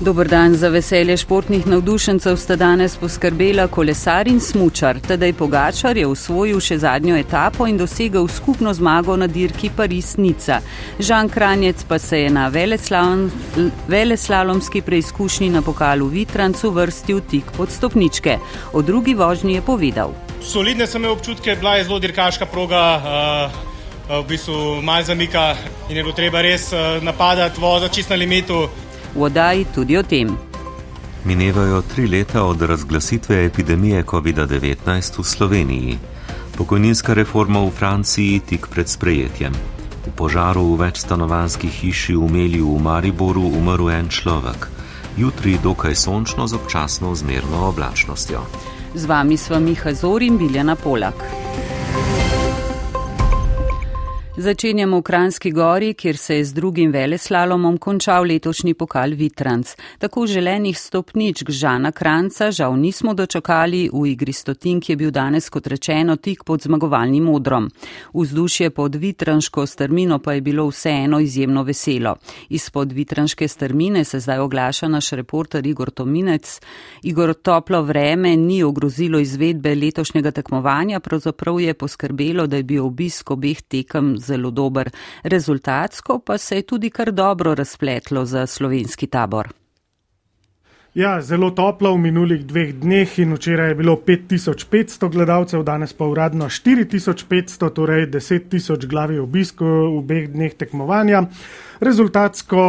Dober dan za veselje športnih navdušencev sta danes poskrbela kolesar in smučar. Tedaj Pogačar je usvojil še zadnjo etapo in dosegel skupno zmago na dirki Paris-Nica. Žan Kranjec pa se je na veleslalom, veleslalomski preizkušnji na pokalu Vitrancu vrstil tik pod stopničke. O drugi vožnji je povedal. Solidne sem imel občutke, bila je zelo dirkaška proga. Uh... V bistvu malo zamika in je bilo treba res napadati voza čist na limitu v oddaji tudi o tem. Minevajo tri leta od razglasitve epidemije COVID-19 v Sloveniji. Pokojninska reforma v Franciji tik pred sprejetjem. V požaru v večstanovanski hiši v Melju v Mariboru umrl en človek. Jutri dokaj sončno z občasno zmerno oblačnostjo. Z vami sva Miha Zor in Biljana Polak. Začenjamo v Kranski gori, kjer se je z drugim veleslalomom končal letošnji pokal Vitranc. Tako želenih stopničk Žana Kranca žal nismo dočakali, v igri stotink je bil danes, kot rečeno, tik pod zmagovalnim odrom. Vzdušje pod vitranško strmino pa je bilo vseeno izjemno veselo. Izpod vitranške strmine se zdaj oglaša naš reporter Igor Tominec. Igor, toplo vreme ni ogrozilo izvedbe letošnjega tekmovanja, pravzaprav je poskrbelo, da je bil obisk obeh tekem zelo dober. Rezultatsko pa se je tudi kar dobro razpletlo za slovenski tabor. Ja, zelo toplo v minulih dveh dneh in včeraj je bilo 5500 gledalcev, danes pa uradno 4500, torej 10 tisoč glavi obiskov v obeh dneh tekmovanja. Rezultatsko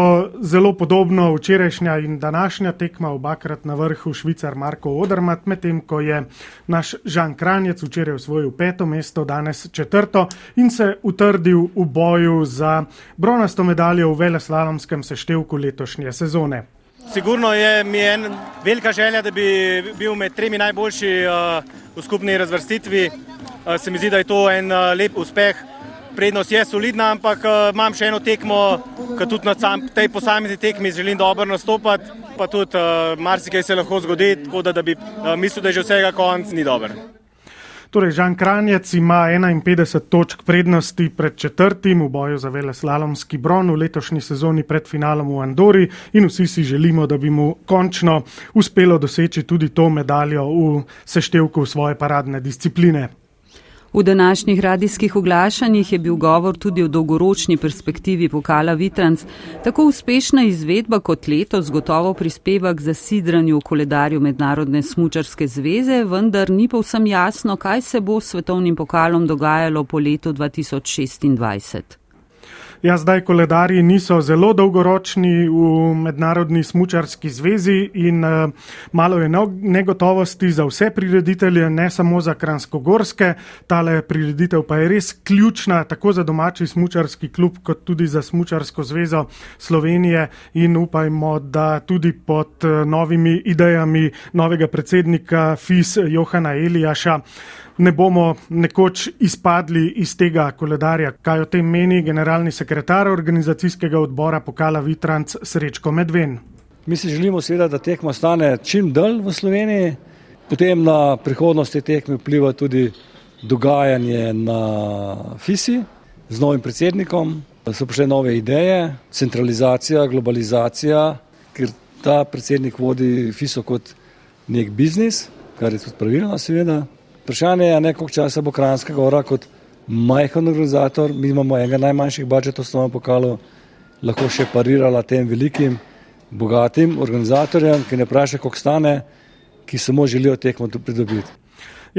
zelo podobno včerajšnja in današnja tekma, obakrat na vrhu švicar Marko Odermat, medtem ko je naš Žan Kranjec včeraj osvojil peto mesto, danes četrto in se utrdil v boju za bronasto medaljo v veleslalomskem seštevku letošnje sezone. Sigurno je mi en velika želja, da bi bil med tremi najboljši uh, v skupni razvrstitvi. Uh, se mi zdi, da je to en uh, lep uspeh prednost je solidna, ampak imam še eno tekmo, ki tudi na sam, tej posamezni tekmi želim dobro nastopati, pa tudi marsikaj se lahko zgodi, tako da, da bi mislil, da je že vsega konc ni dober. Torej, Žan Kranjec ima 51 točk prednosti pred četrtim v boju za vele slalomski bron v letošnji sezoni pred finalom v Andori in vsi si želimo, da bi mu končno uspelo doseči tudi to medaljo v seštevku svoje paradne discipline. V današnjih radijskih oglašanjih je bil govor tudi o dolgoročni perspektivi pokala Vitranc. Tako uspešna izvedba kot letos gotovo prispeva k zasidranju v koledarju Mednarodne smučarske zveze, vendar ni povsem jasno, kaj se bo s svetovnim pokalom dogajalo po letu 2026. Ja, zdaj koledarji niso zelo dolgoročni v Mednarodni smučarski zvezi in uh, malo je negotovosti za vse prireditelje, ne samo za Kransko-Gorske. Tale prireditev pa je res ključna tako za domači smučarski klub, kot tudi za Smučarsko zvezo Slovenije in upajmo, da tudi pod uh, novimi idejami novega predsednika FIS Johana Elijaša ne bomo nekoč izpadli iz tega koledarja. Kaj o tem meni generalni sekretar organizacijskega odbora Pokala Vitranc Srečko Medven? Mi si želimo seveda, da tekma stane čim dalj v Sloveniji, potem na prihodnost te tekme vpliva tudi dogajanje na FISI z novim predsednikom, so prišle nove ideje, centralizacija, globalizacija, ker ta predsednik vodi FISO kot nek biznis, kar je tudi pravilno seveda. Vprašanje je, koliko časa bo Kranjska gora kot majhen organizator, mi imamo enega najmanjših budžetov s tom pokalom, lahko še parirala tem velikim, bogatim organizatorjem, ki ne vprašajo, koliko stane, ki samo želijo tekmo pridobiti.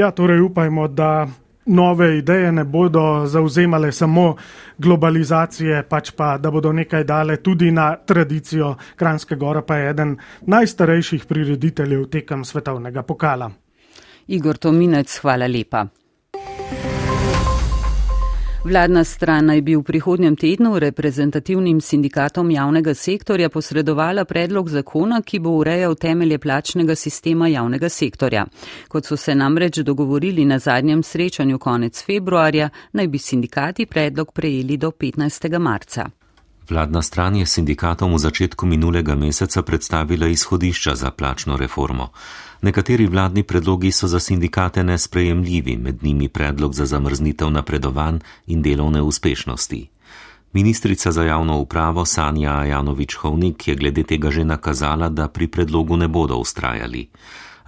Ja, torej upajmo, da nove ideje ne bodo zauzemale samo globalizacije, pač pa, da bodo nekaj dale tudi na tradicijo. Kranjska gora pa je eden najstarejših prirediteljev tekem svetovnega pokala. Igor Tominec, hvala lepa. Vladna stran naj bi v prihodnjem tednu reprezentativnim sindikatom javnega sektorja posredovala predlog zakona, ki bo urejal temelje plačnega sistema javnega sektorja. Kot so se namreč dogovorili na zadnjem srečanju konec februarja, naj bi sindikati predlog prejeli do 15. marca. Vladna stran je sindikatom v začetku minulega meseca predstavila izhodišča za plačno reformo. Nekateri vladni predlogi so za sindikate nesprejemljivi, med njimi predlog za zamrznitev napredovanj in delovne uspešnosti. Ministrica za javno upravo Sanja Janovič Hovnik je glede tega že nakazala, da pri predlogu ne bodo ustrajali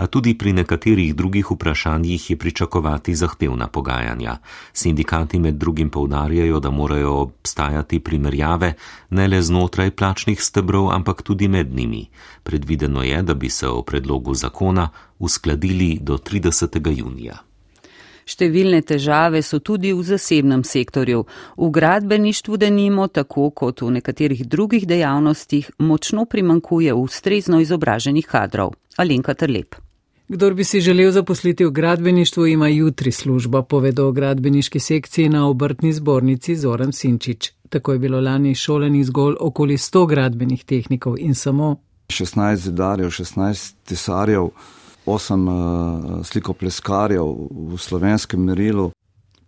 a tudi pri nekaterih drugih vprašanjih je pričakovati zahtevna pogajanja. Sindikati med drugim povdarjajo, da morajo obstajati primerjave ne le znotraj plačnih stebrov, ampak tudi med njimi. Predvideno je, da bi se o predlogu zakona uskladili do 30. junija. Številne težave so tudi v zasebnem sektorju. V gradbeništvu denimo, tako kot v nekaterih drugih dejavnostih, močno primankuje ustrezno izobraženih kadrov. Alenka Trlep. Kdor bi si želel zaposliti v gradbeništvu, ima jutri službo, povedo o gradbeniški sekciji na obrtni zbornici Zoran Sinčič. Tako je bilo lani šolenih zgolj okoli 100 gradbenih tehnikov in samo 16 zidarjev, 16 tisarjev, 8 uh, slikopleskarjev v slovenskem merilu.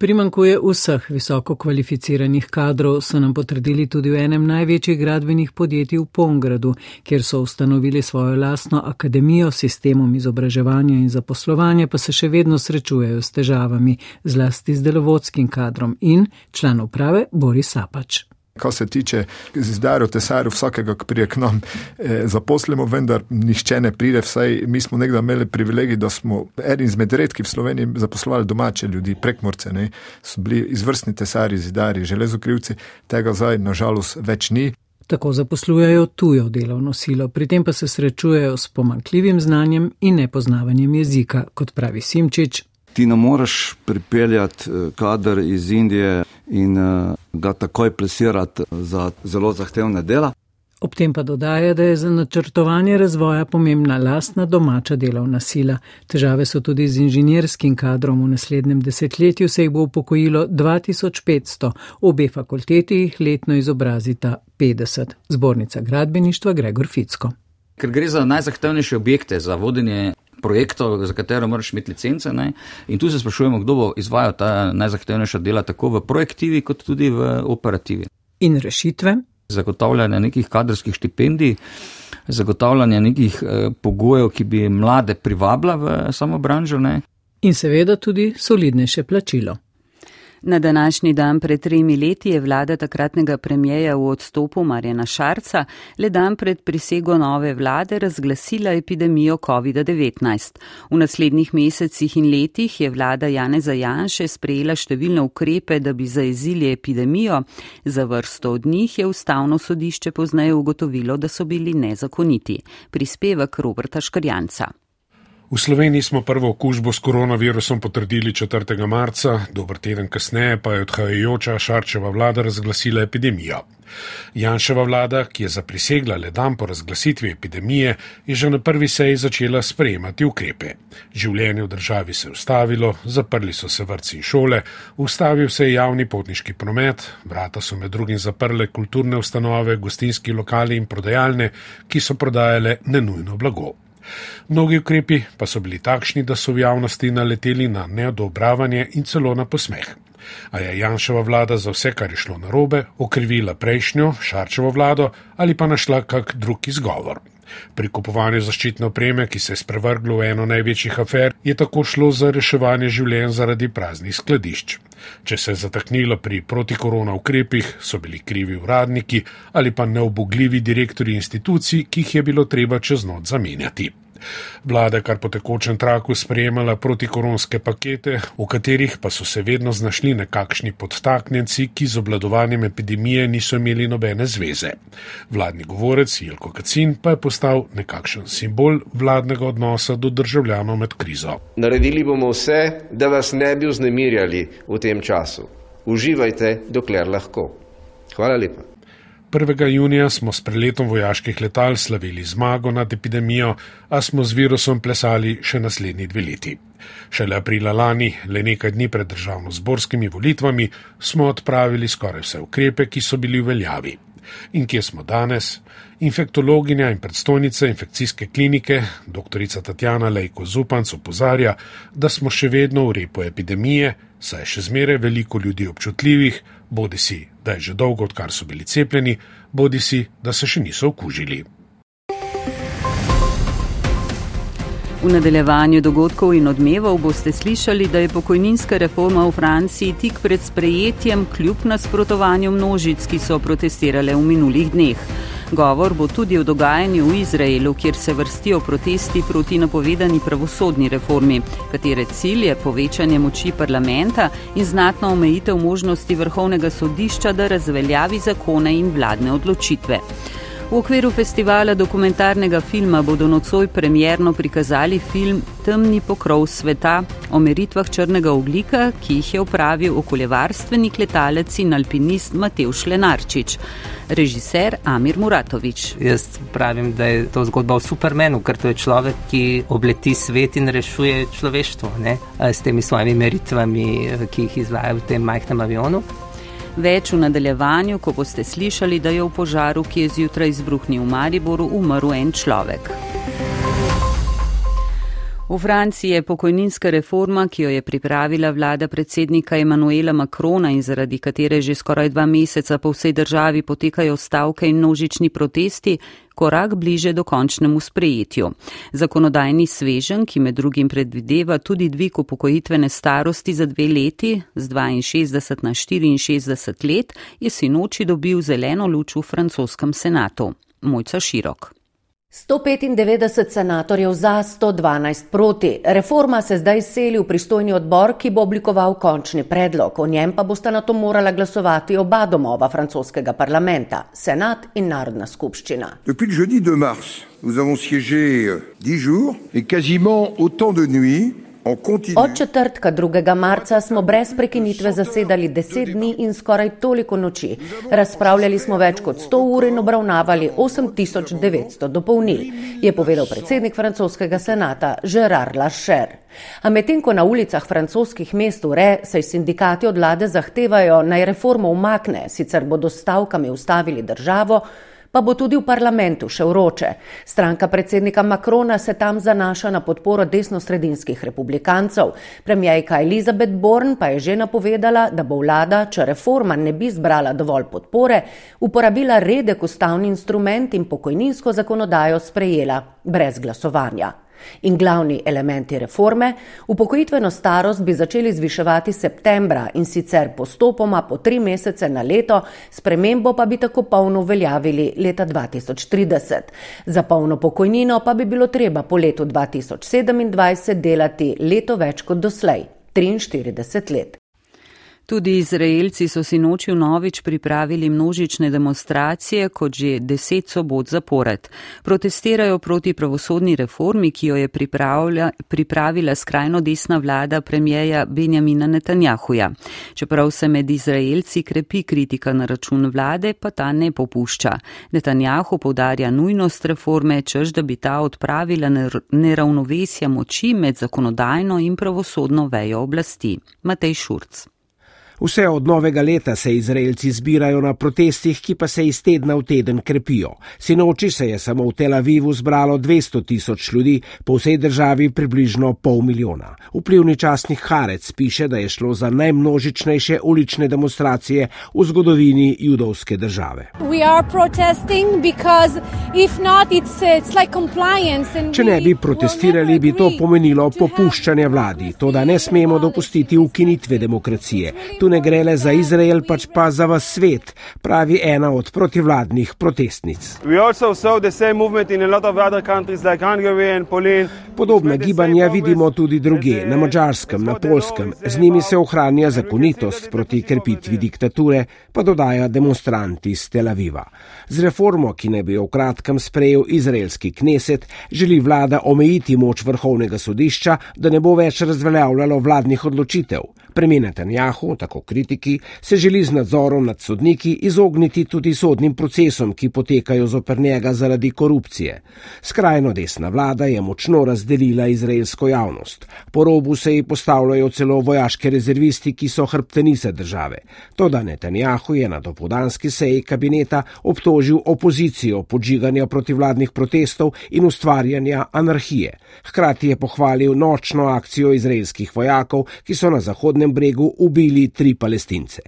Primankuje vseh visoko kvalificiranih kadrov, so nam potrdili tudi v enem največjih gradbenih podjetij v Pongradu, kjer so ustanovili svojo lastno akademijo s sistemom izobraževanja in zaposlovanja, pa se še vedno srečujejo s težavami, zlasti z delovodskim kadrom in član uprave Boris Sapač. Kar se tiče zdarjev, tesarjev, vsakega, ki prije k nam eh, zaposlimo, vendar nišče ne pride, vsaj mi smo nekdaj imeli privilegij, da smo eden izmed redkih v Sloveniji zaposlovali domače ljudi, prekmorce, ne, so bili izvrstni tesari, zidari, železokrivci, tega zdaj nažalost več ni. Tako zaposlujejo tujo delovno silo, pri tem pa se srečujejo s pomankljivim znanjem in nepoznavanjem jezika, kot pravi Simčič, ti ne moreš pripeljati eh, kader iz Indije in eh, ga takoj plesirati za zelo zahtevne dela. Ob tem pa dodaja, da je za načrtovanje razvoja pomembna lastna domača delovna sila. Težave so tudi z inženirskim kadrom. V naslednjem desetletju se jih bo upokojilo 2500, obe fakulteti jih letno izobrazita 50. Zbornica gradbeništva Gregor Ficko. Ker gre za najzahtevnejše objekte za vodenje projektov, za katero moraš imeti licence. Ne? In tu se sprašujemo, kdo bo izvajal ta najzahtevnejša dela tako v projektivi, kot tudi v operativi. In rešitve? Zagotavljanje nekih kadrskih štipendij, zagotavljanje nekih eh, pogojev, ki bi mlade privabila v samo branžo. Ne? In seveda tudi solidnejše plačilo. Na današnji dan pred tremi leti je vlada takratnega premijeja v odstopu Marjena Šarca le dan pred prisego nove vlade razglasila epidemijo COVID-19. V naslednjih mesecih in letih je vlada Janeza Janše sprejela številne ukrepe, da bi zaezili epidemijo. Za vrsto od njih je ustavno sodišče pozneje ugotovilo, da so bili nezakoniti. Prispevek Roberta Škrjanca. V Sloveniji smo prvo okužbo s koronavirusom potrdili 4. marca, dober teden kasneje pa je odhajajoča Šarčeva vlada razglasila epidemijo. Janševa vlada, ki je zaprisegla le dan po razglasitvi epidemije, je že na prvi seji začela sprejemati ukrepe. Življenje v državi se je ustavilo, zaprli so se vrtci in šole, ustavil se je javni potniški promet, vrata so med drugim zaprle kulturne ustanove, gostinski lokali in prodajalne, ki so prodajale nenujno blago. Mnogi ukrepi pa so bili takšni, da so v javnosti naleteli na neodobravanje in celo na posmeh. A je Janševa vlada za vse, kar je šlo narobe, okrivila prejšnjo, Šarčevo vlado ali pa našla kak drug izgovor. Pri kupovanju zaščitne opreme, ki se je sprevrglo v eno največjih afer, je tako šlo za reševanje življenj zaradi praznih skladišč. Če se je zataknilo pri protikorona ukrepih, so bili krivi uradniki ali pa neobogljivi direktori institucij, ki jih je bilo treba čez noč zamenjati. Vlada kar po tekočem traku sprejemala protikoronske pakete, v katerih pa so se vedno znašli nekakšni podtaknjenci, ki z obladovanjem epidemije niso imeli nobene zveze. Vladni govorec Jelko Kacin pa je postal nekakšen simbol vladnega odnosa do državljanov med krizo. Naredili bomo vse, da vas ne bi vznemirjali v tem času. Uživajte, dokler lahko. Hvala lepa. 1. junija smo s preletom vojaških letal slavili zmago nad epidemijo, a smo z virusom plesali še naslednji dve leti. Šele aprila lani, le nekaj dni pred državno-zborskimi volitvami, smo odpravili skoraj vse ukrepe, ki so bili v veljavi. In kje smo danes? Infektologinja in predstojnica infekcijske klinike, dr. Tatjana Lejko Zupanc, opozarja, da smo še vedno v repu epidemije, saj je še zmeraj veliko ljudi občutljivih, bodi si, da je že dolgo, odkar so bili cepljeni, bodi si, da se še niso okužili. V nadaljevanju dogodkov in odmevov boste slišali, da je pokojninska reforma v Franciji tik pred sprejetjem kljub nasprotovanju množic, ki so protestirale v minulih dneh. Govor bo tudi o dogajanju v Izraelu, kjer se vrstijo protesti proti napovedani pravosodni reformi, katere cilj je povečanje moči parlamenta in znatno omejitev možnosti vrhovnega sodišča, da razveljavi zakone in vladne odločitve. V okviru festivala dokumentarnega filma bodo nocoj premjerno prikazali film Temni pokrov sveta o meritvah črnega oglika, ki jih je upravil okoljevarstvenik letalec in alpinist Mateuš Lenarčič. Režiser Amir Muratovič. Jaz pravim, da je to zgodba o supermenu, ker to je človek, ki obleti svet in rešuje človeštvo ne? s temi svojimi meritvami, ki jih izvaja v tem majhnem avionu. Več v nadaljevanju, ko boste slišali, da je v požaru, ki je zjutraj izbruhnil v Mariboru, umrl en človek. V Franciji je pokojninska reforma, ki jo je pripravila vlada predsednika Emanuela Makrona in zaradi katere že skoraj dva meseca po vsej državi potekajo stavke in množični protesti, korak bliže dokončnemu sprejetju. Zakonodajni svežen, ki med drugim predvideva tudi dvig upokojitvene starosti za dve leti z 62 na 64 let, je sinoči dobil zeleno luč v francoskem senatu. Mojca Širok. 195 senatorjev za, 112 proti. Reforma se zdaj seli v pristojni odbor, ki bo oblikoval končni predlog. O njem pa bosta na to morala glasovati oba domova francoskega parlamenta, senat in narodna skupščina. Depuis le jeudi 2 mars, nous avons siégé 10 jours et quasiment autant de nuits. Od četrtka 2. marca smo brez prekinitve zasedali deset dni in skoraj toliko noči. Razpravljali smo več kot 100 ur in obravnavali 8900 dopolnil, je povedal predsednik francoskega senata Gerard Lacher. A medtem ko na ulicah francoskih mest ure, saj sindikati od vlade zahtevajo naj reformo umakne, sicer bodo stavkami ustavili državo, pa bo tudi v parlamentu še vroče. Stranka predsednika Makrona se tam zanaša na podporo desno-sredinskih republikancev. Premijajka Elizabeth Born pa je že napovedala, da bo vlada, če reforma ne bi zbrala dovolj podpore, uporabila redek ustavni instrument in pokojninsko zakonodajo sprejela brez glasovanja. In glavni elementi reforme, upokojitveno starost bi začeli zviševati septembra in sicer postopoma po tri mesece na leto, spremembo pa bi tako polno uveljavili leta 2030. Za polno pokojnino pa bi bilo treba po letu 2027 delati leto več kot doslej, 43 let. Tudi Izraelci so si noči v novič pripravili množične demonstracije, kot že deset sobot zapored. Protestirajo proti pravosodni reformi, ki jo je pripravila skrajno desna vlada premijeja Benjamina Netanjahuja. Čeprav se med Izraelci krepi kritika na račun vlade, pa ta ne popušča. Netanjahu povdarja nujnost reforme, čež da bi ta odpravila neravnovesja moči med zakonodajno in pravosodno vejo oblasti. Matej Šurc. Vse od novega leta se Izraelci zbirajo na protestih, ki pa se iz tedna v teden krepijo. Sinoči se je samo v Tel Avivu zbralo 200 tisoč ljudi, po vsej državi približno pol milijona. Vplivni časnik Harec piše, da je šlo za najmnožičnejše ulične demonstracije v zgodovini judovske države. Če ne bi protestirali, bi to pomenilo popuščanje vladi. To, da ne smemo dopustiti ukinitve demokracije. Tu ne gre le za Izrael, pač pa za vas svet, pravi ena od protivladnih protestnic. Podobne gibanja vidimo tudi druge, na Mačarskem, na Polskem. Z njimi se ohranja zakonitost proti krpitvi diktature, pa dodaja demonstranti iz Tel Aviva. Z reformo, ki ne bi jo v kratkem sprejel izraelski kneset, želi vlada omejiti moč vrhovnega sodišča, da ne bo več razveljavljalo vladnih odločitev. Premenete Njahu, tako kritiki, se želi z nadzorom nad sodniki izogniti tudi sodnim procesom, ki potekajo zoper njega zaradi korupcije. Skrajno desna vlada je močno razdelila izraelsko javnost. Po robu se ji postavljajo celo vojaške rezervisti, ki so hrbtenice države. Toda Netanjahu je na dopodanski seji kabineta obtožil opozicijo podžiganja protivladnih protestov in ustvarjanja anarhije. Hkrati je pohvalil nočno akcijo izraelskih vojakov, ki so na zahodnem Zahodnem bregu ubili tri palestince.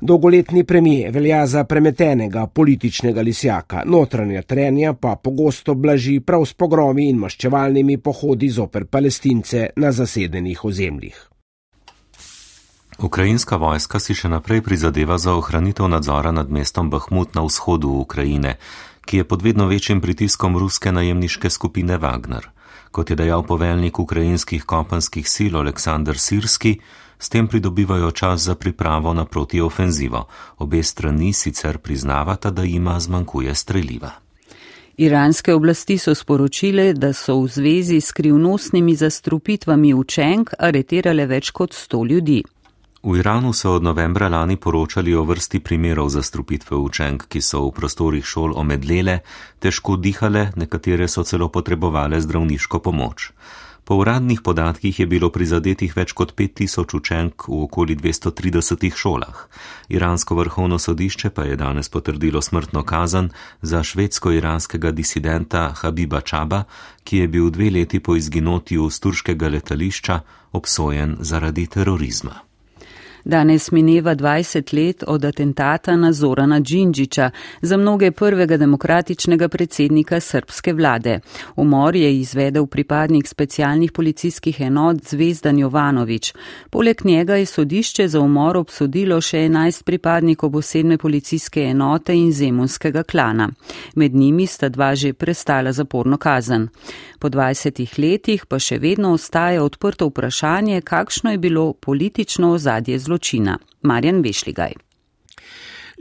Dolgoletni premije velja za premetenega političnega lisjaka, notranja trenja pa pogosto blaži prav s pogromi in maščevalnimi pohodi zoper palestince na zasedenih ozemljih. Ukrajinska vojska si še naprej prizadeva za ohranitev nadzora nad mestom Bahmut na vzhodu Ukrajine, ki je pod vedno večjim pritiskom ruske najemniške skupine Wagner. Kot je dejal poveljnik ukrajinskih kopenskih sil Aleksandr Sirski, s tem pridobivajo čas za pripravo na protiofenzivo. Obe strani sicer priznavata, da jima zmanjkuje streljiva. Iranske oblasti so sporočile, da so v zvezi s skrivnostnimi zastrupitvami učenk areterale več kot sto ljudi. V Iranu so od novembra lani poročali o vrsti primerov zastrupitve učenk, ki so v prostorih šol omedlele, težko dihale, nekatere so celo potrebovale zdravniško pomoč. Po uradnih podatkih je bilo prizadetih več kot 5000 učenk v okoli 230 šolah. Iransko vrhovno sodišče pa je danes potrdilo smrtno kazan za švedsko-iranskega disidenta Habiba Čaba, ki je bil dve leti po izginotju z turškega letališča obsojen zaradi terorizma. Danes mineva 20 let od atentata na Zorana Džinđiča, za mnoge prvega demokratičnega predsednika srpske vlade. Umor je izvedel pripadnik specialnih policijskih enot Zvezdan Jovanovič. Poleg njega je sodišče za umor obsodilo še 11 pripadnikov posebne policijske enote in zemunskega klana. Med njimi sta dva že prestala zaporno kazen. Po 20 letih pa še vedno ostaja odprto vprašanje, kakšno je bilo politično ozadje zločina zločina. Marjan Vešligaj.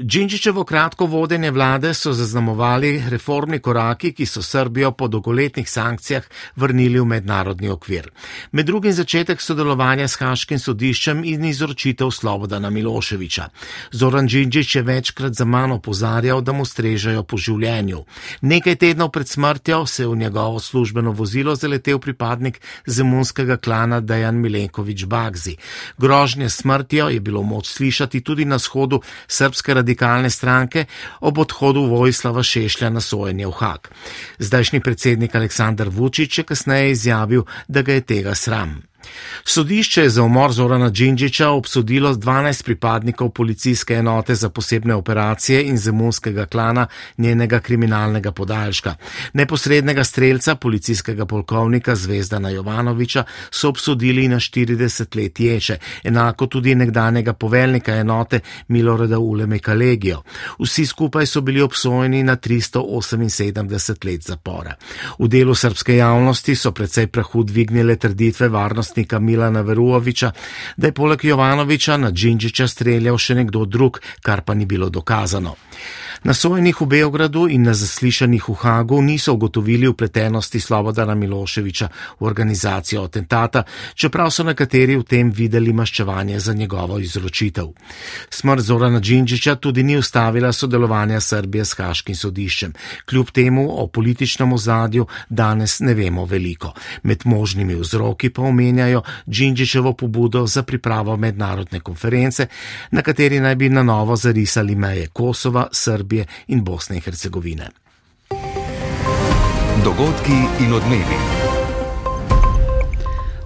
Džinčičevo kratko vodenje vlade so zaznamovali reformni koraki, ki so Srbijo po dolgoletnih sankcijah vrnili v mednarodni okvir. Med drugim začetek sodelovanja s Haškim sodiščem in izročitev Slobodana Miloševiča. Zoran Džinčič je večkrat za mano pozarjal, da mu strežajo po življenju. Nekaj tednov pred smrtjo se je v njegovo službeno vozilo zaletel pripadnik zemunskega klana Dejan Milenkovič Bagzi. Grožnje smrtjo je bilo moč slišati tudi na shodu srpske radikalne stranke ob odhodu Vojslava Šešlja na sojenje v Hak. Zdajšnji predsednik Aleksandar Vučić je kasneje izjavil, da ga je tega sram. Sodišče je za umor Zorana Džinđiča obsodilo 12 pripadnikov policijske enote za posebne operacije in zemunskega klana njenega kriminalnega podaljška. Neposrednega strelca policijskega polkovnika Zvezdana Jovanoviča so obsodili na 40 let ječe, enako tudi nekdanjega poveljnika enote Miloreda Uleme Kalegijo. Vsi skupaj so bili obsojeni na 378 let zapora. V delu srpske javnosti so precej prahu dvignile trditve varnosti najstnika Milana Veruoviča, da je poleg Jovanoviča na Džinžiča streljal še nekdo drug, kar pa ni bilo dokazano. Na sojenih v Beogradu in na zaslišanjih v Hagu niso ugotovili upletenosti Slobodana Miloševiča v organizacijo atentata, čeprav so nekateri v tem videli maščevanje za njegovo izročitev. Smrt Zorana Džinžiča tudi ni ustavila sodelovanja Srbije s Haškim sodiščem. Kljub temu o političnem ozadju danes ne vemo veliko. Med možnimi vzroki pa omenjajo Džinžičevo pobudo za pripravo mednarodne konference, na kateri naj bi na novo zarisali meje Kosova, Srbije, Srbije in Bosne in Hercegovine. Dogodki in odmevi.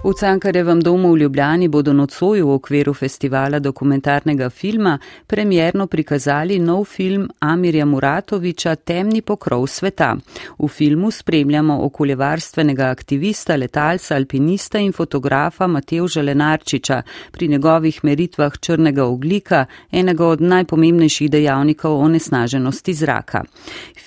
V Cankarevem domu v Ljubljani bodo nocoj v okviru festivala dokumentarnega filma premjerno prikazali nov film Amirja Muratoviča Temni pokrov sveta. V filmu spremljamo okoljevarstvenega aktivista, letalca, alpinista in fotografa Matevža Lenarčiča pri njegovih meritvah črnega oglika, enega od najpomembnejših dejavnikov onesnaženosti zraka.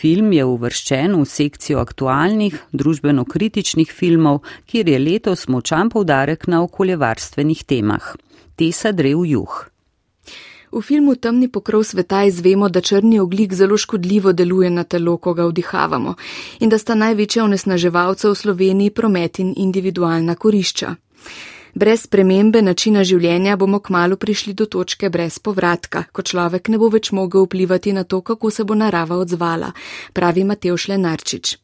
Film je uvrščen v sekcijo aktualnih, družbeno-kritičnih filmov, kjer je letos močan močan poudarek na okoljevarstvenih temah. Tesa drev juh. V filmu Temni pokrov sveta izvemo, da črni oglik zelo škodljivo deluje na telo, ko ga vdihavamo, in da sta največja onesnaževalca v Sloveniji promet in individualna korišča. Brez spremembe načina življenja bomo kmalo prišli do točke brez povratka, ko človek ne bo več mogel vplivati na to, kako se bo narava odzvala, pravi Mateuš Lenarčič.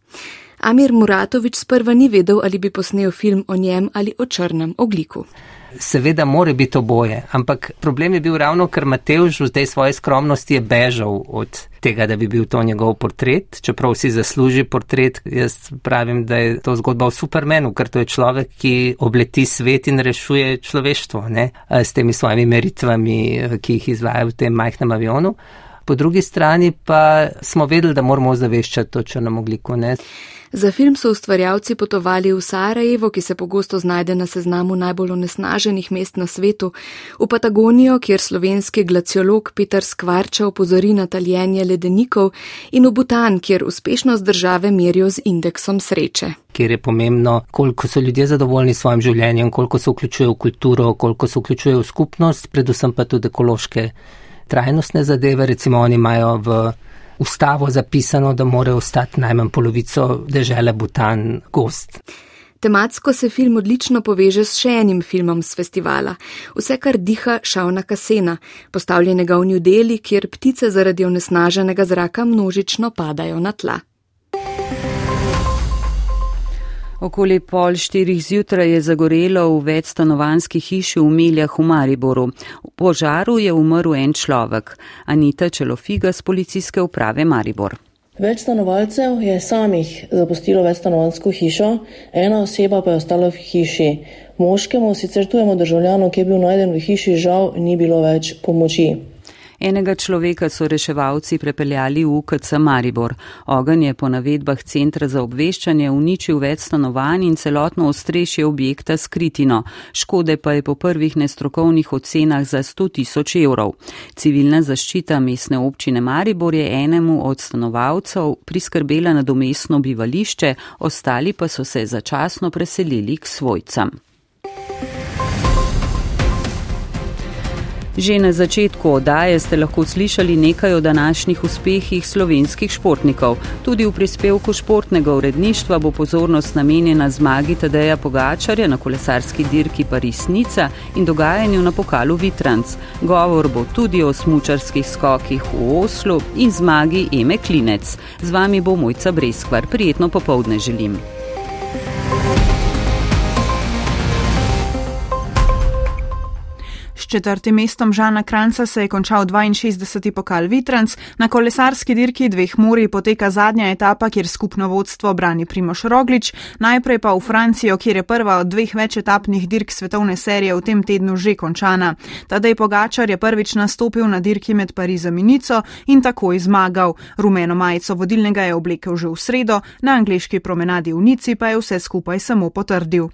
Amir Muratovič sprva ni vedel, ali bi posnel film o njem ali o črnem ogliku. Seveda more biti oboje, ampak problem je bil ravno, ker Mateuš v tej svoji skromnosti je bežal od tega, da bi bil to njegov portret, čeprav si zasluži portret. Jaz pravim, da je to zgodba o Supermanu, ker to je človek, ki obleti svet in rešuje človeštvo ne? s temi svojimi meritvami, ki jih izvaja v tem majhnem avionu. Po drugi strani pa smo vedeli, da moramo zaveščati to črno ogliko. Za film so ustvarjalci potovali v Sarajevo, ki se pogosto znajde na seznamu najbolj onesnaženih mest na svetu, v Patagonijo, kjer slovenski glaciolog Peter Skvarča opozori na taljenje ledenikov, in v Butan, kjer uspešnost države merijo z indeksom sreče. Kjer je pomembno, koliko so ljudje zadovoljni s svojim življenjem, koliko se vključujejo v kulturo, koliko se vključujejo v skupnost, predvsem pa tudi ekološke trajnostne zadeve. Recimo oni imajo v ustavo zapisano, da more ostati najmanj polovico dežele Butan gost. Tematsko se film odlično poveže s še enim filmom z festivala, vse kar diha šavna kasena, postavljenega v New Delhi, kjer ptice zaradi onesnaženega zraka množično padajo na tla. Okoli pol štirih zjutraj je zagorelo v večstanovanski hiši v Meljah v Mariboru. V požaru je umrl en človek, Anita Čelofiga z policijske uprave Maribor. Več stanovalcev je samih zapustilo večstanovansko hišo, ena oseba pa je ostala v hiši. Moškemu, sicer tujemu državljanu, ki je bil najden v hiši, žal ni bilo več pomoči. Enega človeka so reševalci prepeljali v UKC Maribor. Ogen je po navedbah Centra za obveščanje uničil več stanovanj in celotno ostrešje objekta skritino. Škode pa je po prvih nestrokovnih ocenah za 100 tisoč evrov. Civilna zaščita mestne občine Maribor je enemu od stanovalcev priskrbela nadomestno bivališče, ostali pa so se začasno preselili k svojcam. Že na začetku oddaje ste lahko slišali nekaj o današnjih uspehih slovenskih športnikov. Tudi v prispevku športnega uredništva bo pozornost namenjena zmagi Tadeja Pogačarja na kolesarski dirki Paris-Nica in dogajanju na pokalu Vitranc. Govor bo tudi o smučarskih skokih v Oslu in zmagi Eme Klinec. Z vami bo mojca Breskvar. Prijetno popovdne želim. Četrtim mestom Žana Kranca se je končal 62. pokal Vitranc, na kolesarski dirki dveh mori poteka zadnja etapa, kjer skupno vodstvo brani Primoš Roglič, najprej pa v Francijo, kjer je prva od dveh večetapnih dirk svetovne serije v tem tednu že končana. Tadej Pogačar je prvič nastopil na dirki med Parizom in Nico in takoj zmagal. Rumeno majico vodilnega je oblekel že v sredo, na angliški promenadi v Nici pa je vse skupaj samo potrdil.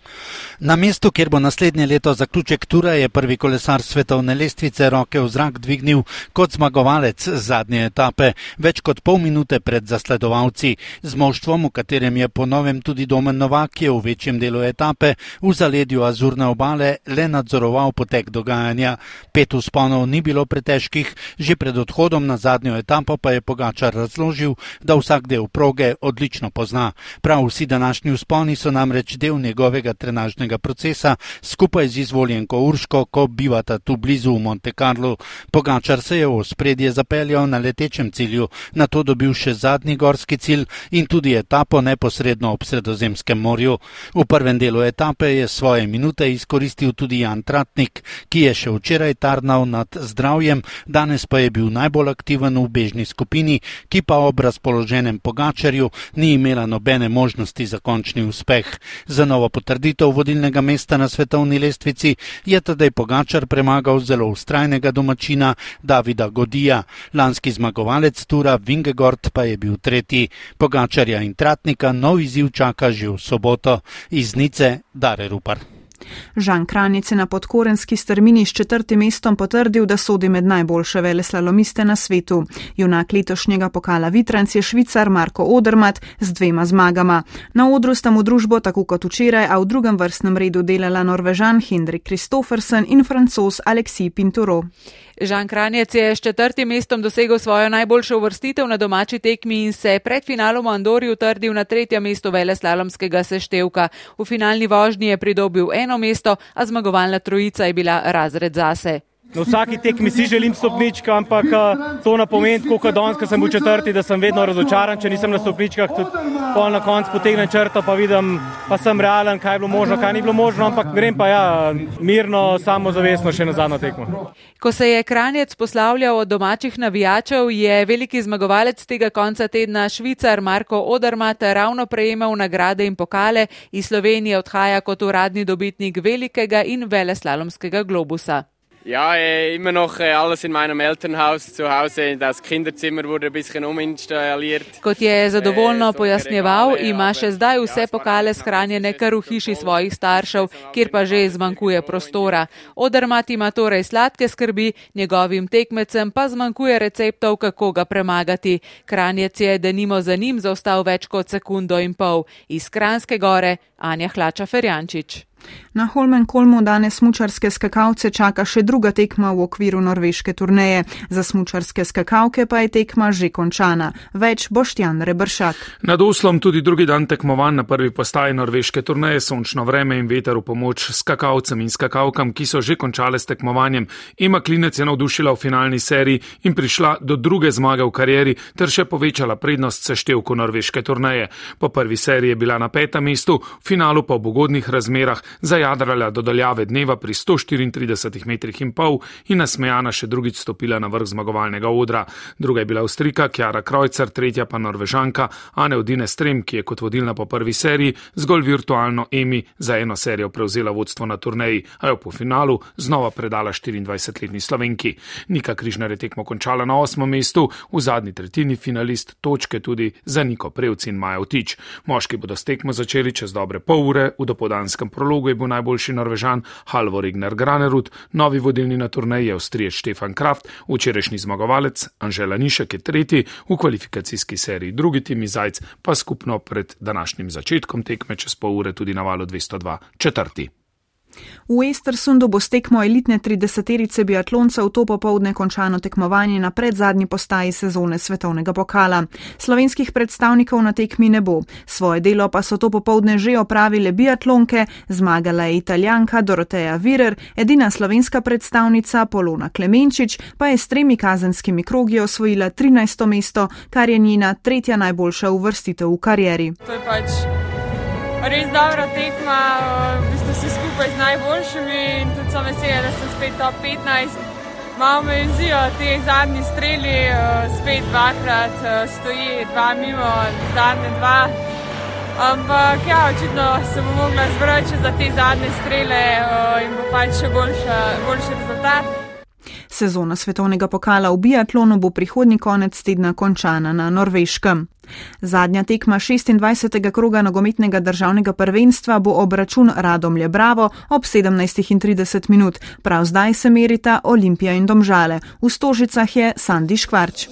Na mestu, kjer bo naslednje leto zaključek tura, je prvi kolesar svetovne lestvice roke v zrak dvignil kot zmagovalec zadnje etape, več kot pol minute pred zasledovalci. Z moštvom, v katerem je ponovem tudi Domen Novak, je v večjem delu etape v zaledju Azurne obale le nadzoroval potek dogajanja. Pet usponov ni bilo pretežkih, že pred odhodom na zadnjo etapo pa je Pogačar razložil, da vsak del proge odlično pozna. Prav vsi današnji usponi so namreč del njegovega trenažnega procesa skupaj z izvoljenko Urško, ko bivata tu blizu v Monte Carlo. Pogačar se je v spredje zapeljal na letečem cilju, na to dobil še zadnji gorski cilj in tudi etapo neposredno ob Sredozemskem morju. V prvem delu etape je svoje minute izkoristil tudi Jan Tratnik, ki je še včeraj tarnal nad zdravjem, danes pa je bil najbolj aktiven v bežni skupini, ki pa ob razpoloženem Pogačarju ni imela nobene možnosti za končni uspeh. Za novo potrditev vodilnega mesta na svetovni lestvici je tedaj Pogačar premagal premagal zelo ustrajnega domačina Davida Godija. Lanski zmagovalec Tura Vingegord pa je bil tretji. Pogačarja in Tratnika nov izziv čaka že v soboto. Iz Nice Dare Rupar. Žan Kranic je na podkorenski strmini s četrtim mestom potrdil, da sodi med najboljše vele slalomiste na svetu. Junak letošnjega pokala Vitranc je švicar Marko Odermat z dvema zmagama. Na odru sta mu družbo tako kot včeraj, a v drugem vrstnem redu delala norvežan Hendrik Kristofersen in francos Aleksij Pinturo. Žan Kranjec je s četrtim mestom dosegel svojo najboljšo uvrstitev na domači tekmi in se pred finalom v Andori utrdil na tretjem mestu veleslalomskega seštevka. V finalni vožnji je pridobil eno mesto, a zmagovalna trojica je bila razred zase. Na vsaki tekmi si želim stopnička, ampak to ne pomeni, koliko danes, ko sem bil četrti, da sem vedno razočaran, če nisem na stopničkah. Pol na koncu potegnem črto, pa vidim, pa sem realen, kaj je bilo možno, kaj ni bilo možno, ampak grem pa ja, mirno, samozavestno še na zadnjo tekmo. Ko se je Kranjec poslavljal od domačih navijačev, je veliki zmagovalec tega konca tedna Švicar Marko Odermat ravno prejemal nagrade in pokale. Iz Slovenije odhaja kot uradni dobitnik velikega in veleslalomskega globusa. Ja, äh, immer noch äh, alles in meinem Elternhaus zu Hause. Das Kinderzimmer wurde ein bisschen uminstalliert. Kot je zadovoljno pojasnjeval, ima še zdaj vse pokale shranjene kar v hiši svojih staršev, kjer pa že zmanjkuje prostora. Odermat ima torej sladke skrbi, njegovim tekmecem pa zmanjkuje receptov, kako ga premagati. Kranjec je, da nimo za njim, zaostal več kot sekundo in pol. Iz Kranske gore Anja Hlača Ferjančič. Na Holmenkolmu danes smučarske skakalce čaka še druga tekma v okviru norveške turneje. Za smučarske skakalke pa je tekma že končana. Več Boštjan Rebršak. Nad Oslom tudi drugi dan tekmovan na prvi postaji norveške turneje, sončno vreme in veter v pomoč skakalcem in skakalkam, ki so že končale s tekmovanjem. Ima klinec je navdušila v finalni seriji in prišla do druge zmage v karieri ter še povečala prednost seštevku norveške turneje. Po prvi seriji je bila na petem mestu, v finalu pa v ugodnih razmerah zajadrala do daljave dneva pri 134 metrih in pol in nasmejana še drugič stopila na vrh zmagovalnega odra. Druga je bila Avstrika, Kjara Krojcer, tretja pa Norvežanka, Ane Odine Strem, ki je kot vodilna po prvi seriji zgolj virtualno Emi za eno serijo prevzela vodstvo na turneji, a jo po finalu znova predala 24-letni slovenki. Nika Križnar je tekmo končala na osmem mestu, v zadnji tretjini finalist točke tudi za Niko Prevc in Maja Vtič. Moški bodo s tekmo začeli čez dobre pol ure v dopodanskem prologu je bil najboljši norvežan Halvor Ignar Granerud, novi vodilni na turneji Avstrije Štefan Kraft, včerajšnji zmagovalec Anžela Nišek je tretji v kvalifikacijski seriji, drugi Timi Zajc pa skupno pred današnjim začetkom tekme čez pol ure tudi na valu 202 četrti. V Estersundu bo s tekmo elitne 30-terice biatloncev to popovdne končano tekmovanje na predzadnji postaji sezone svetovnega pokala. Slovenskih predstavnikov na tekmi ne bo. Svoje delo pa so to popovdne že opravile biatlonke, zmagala je italijanka Doroteja Virer, edina slovenska predstavnica Polona Klemenčič pa je s tremi kazenskimi krogi osvojila 13. mesto, kar je njena tretja najboljša uvrstitev v karieri. To je pač res dobra tekma, v bistvu skupaj z najboljšimi in tudi sem vesela, da sem spet top 15. Malo me izzijo te zadnji streli, spet dvakrat stoji dva mimo, zadnje dva. Ampak ja, očitno sem mogla zbrati za te zadnje strele in bo pač še boljša, boljši rezultat. Sezona svetovnega pokala v biatlonu bo prihodnji konec tedna končana na Norveškem. Zadnja tekma 26. kroga nogometnega državnega prvenstva bo obračun Radomlje Bravo ob 17.30 minut. Prav zdaj se merita Olimpija in Domžale. V Stožicah je Sandi Škvarč.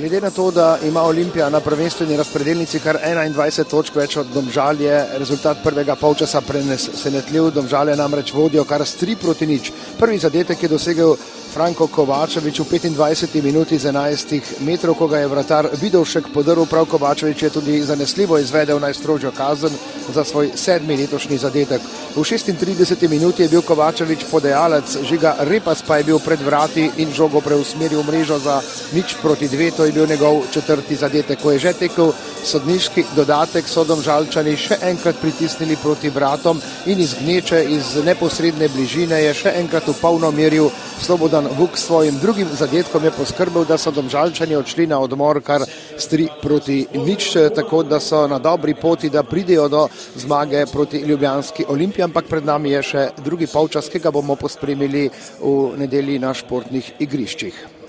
Glede na to, da ima Olimpija na prvenstveni razpredelnici kar 21 točk več od Domžal, je rezultat prvega polčasa presenetljiv. Domžale namreč vodijo kar s 3 proti nič. Prvi zadetek je dosegel Franko Kovačevič v 25 minuti z 11 metrov, ko ga je vratar Vidovšek podrl. Prav Kovačevič je tudi zanesljivo izvedel najstrožjo kazen za svoj sedmi letošnji zadetek. V 36 minuti je bil Kovačevič podajalec, žiga Repas pa je bil pred vrati in žogo preusmeril mrežo za nič proti dve. To je bil njegov četrti zadetek. Ko je že tekel sodniški dodatek, so domžalčani še enkrat pritisnili proti vratom in iz gneče, iz neposredne bližine je še enkrat v polno meril Slobodan Vuk s svojim drugim zadetkom je poskrbel, da so domžalčani odšli na odmor kar s tri proti nič, tako da so na dobri poti, da pridejo do zmage proti Ljubljanski olimpiji, ampak pred nami je še drugi polčas, ki ga bomo pospremili v nedelji na športnih igriščih.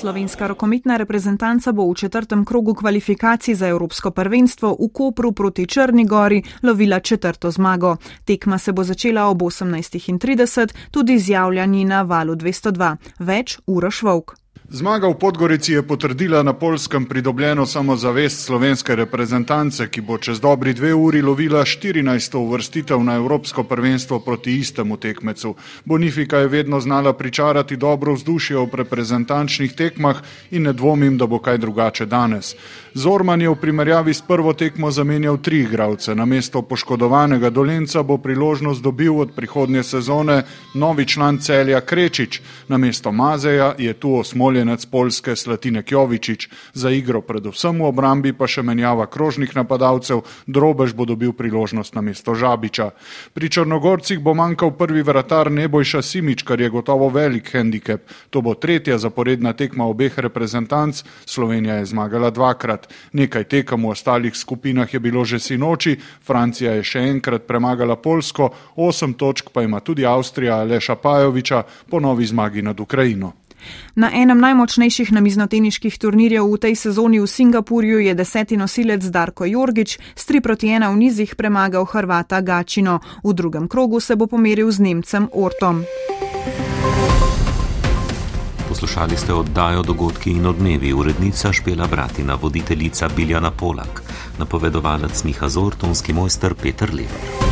Slovenska rokometna reprezentanca bo v četrtem krogu kvalifikacij za Evropsko prvenstvo v Kopru proti Črni gori lovila četrto zmago. Tekma se bo začela ob 18.30, tudi z javljanji na valu 202. Več uraš Vovk. Zmaga v Podgorici je potrdila na polskem pridobljeno samozavest slovenske reprezentance, ki bo čez dobri dve uri lovila 14. uvrstitev na Evropsko prvenstvo proti istemu tekmecu. Bonifika je vedno znala pričarati dobro vzdušje v reprezentančnih tekmah in ne dvomim, da bo kaj drugače danes. Zorman je v primerjavi s prvo tekmo zamenjal tri igralce. Na mesto poškodovanega dolenca bo priložnost dobil od prihodnje sezone novi član celja Krečič. Na mesto Mazeja je tu osmoljenec Polske Slatine Kjovičič. Za igro predvsem v obrambi pa še menjava krožnih napadalcev, Drobež bo dobil priložnost na mesto Žabiča. Pri Črnogorcih bo manjkal prvi vratar Nebojša Simič, kar je gotovo velik handicap. To bo tretja zaporedna tekma obeh reprezentanc. Slovenija je zmagala dvakrat enkrat. Nekaj tekem v ostalih skupinah je bilo že sinoči, Francija je še enkrat premagala Polsko, osem točk pa ima tudi Avstrija Aleša Pajoviča po novi zmagi nad Ukrajino. Na enem najmočnejših namiznoteniških turnirjev v tej sezoni v Singapurju je deseti nosilec Darko Jorgič s 3 proti 1 v nizih premagal Hrvata Gačino. V drugem krogu se bo pomeril z Nemcem Ortom. Poslušali ste oddajo Dogodki in odmevi, urednica Špela Bratina, voditeljica Biljana Polak, napovedovalec Miha Zor, tonski mojster Peter Lever.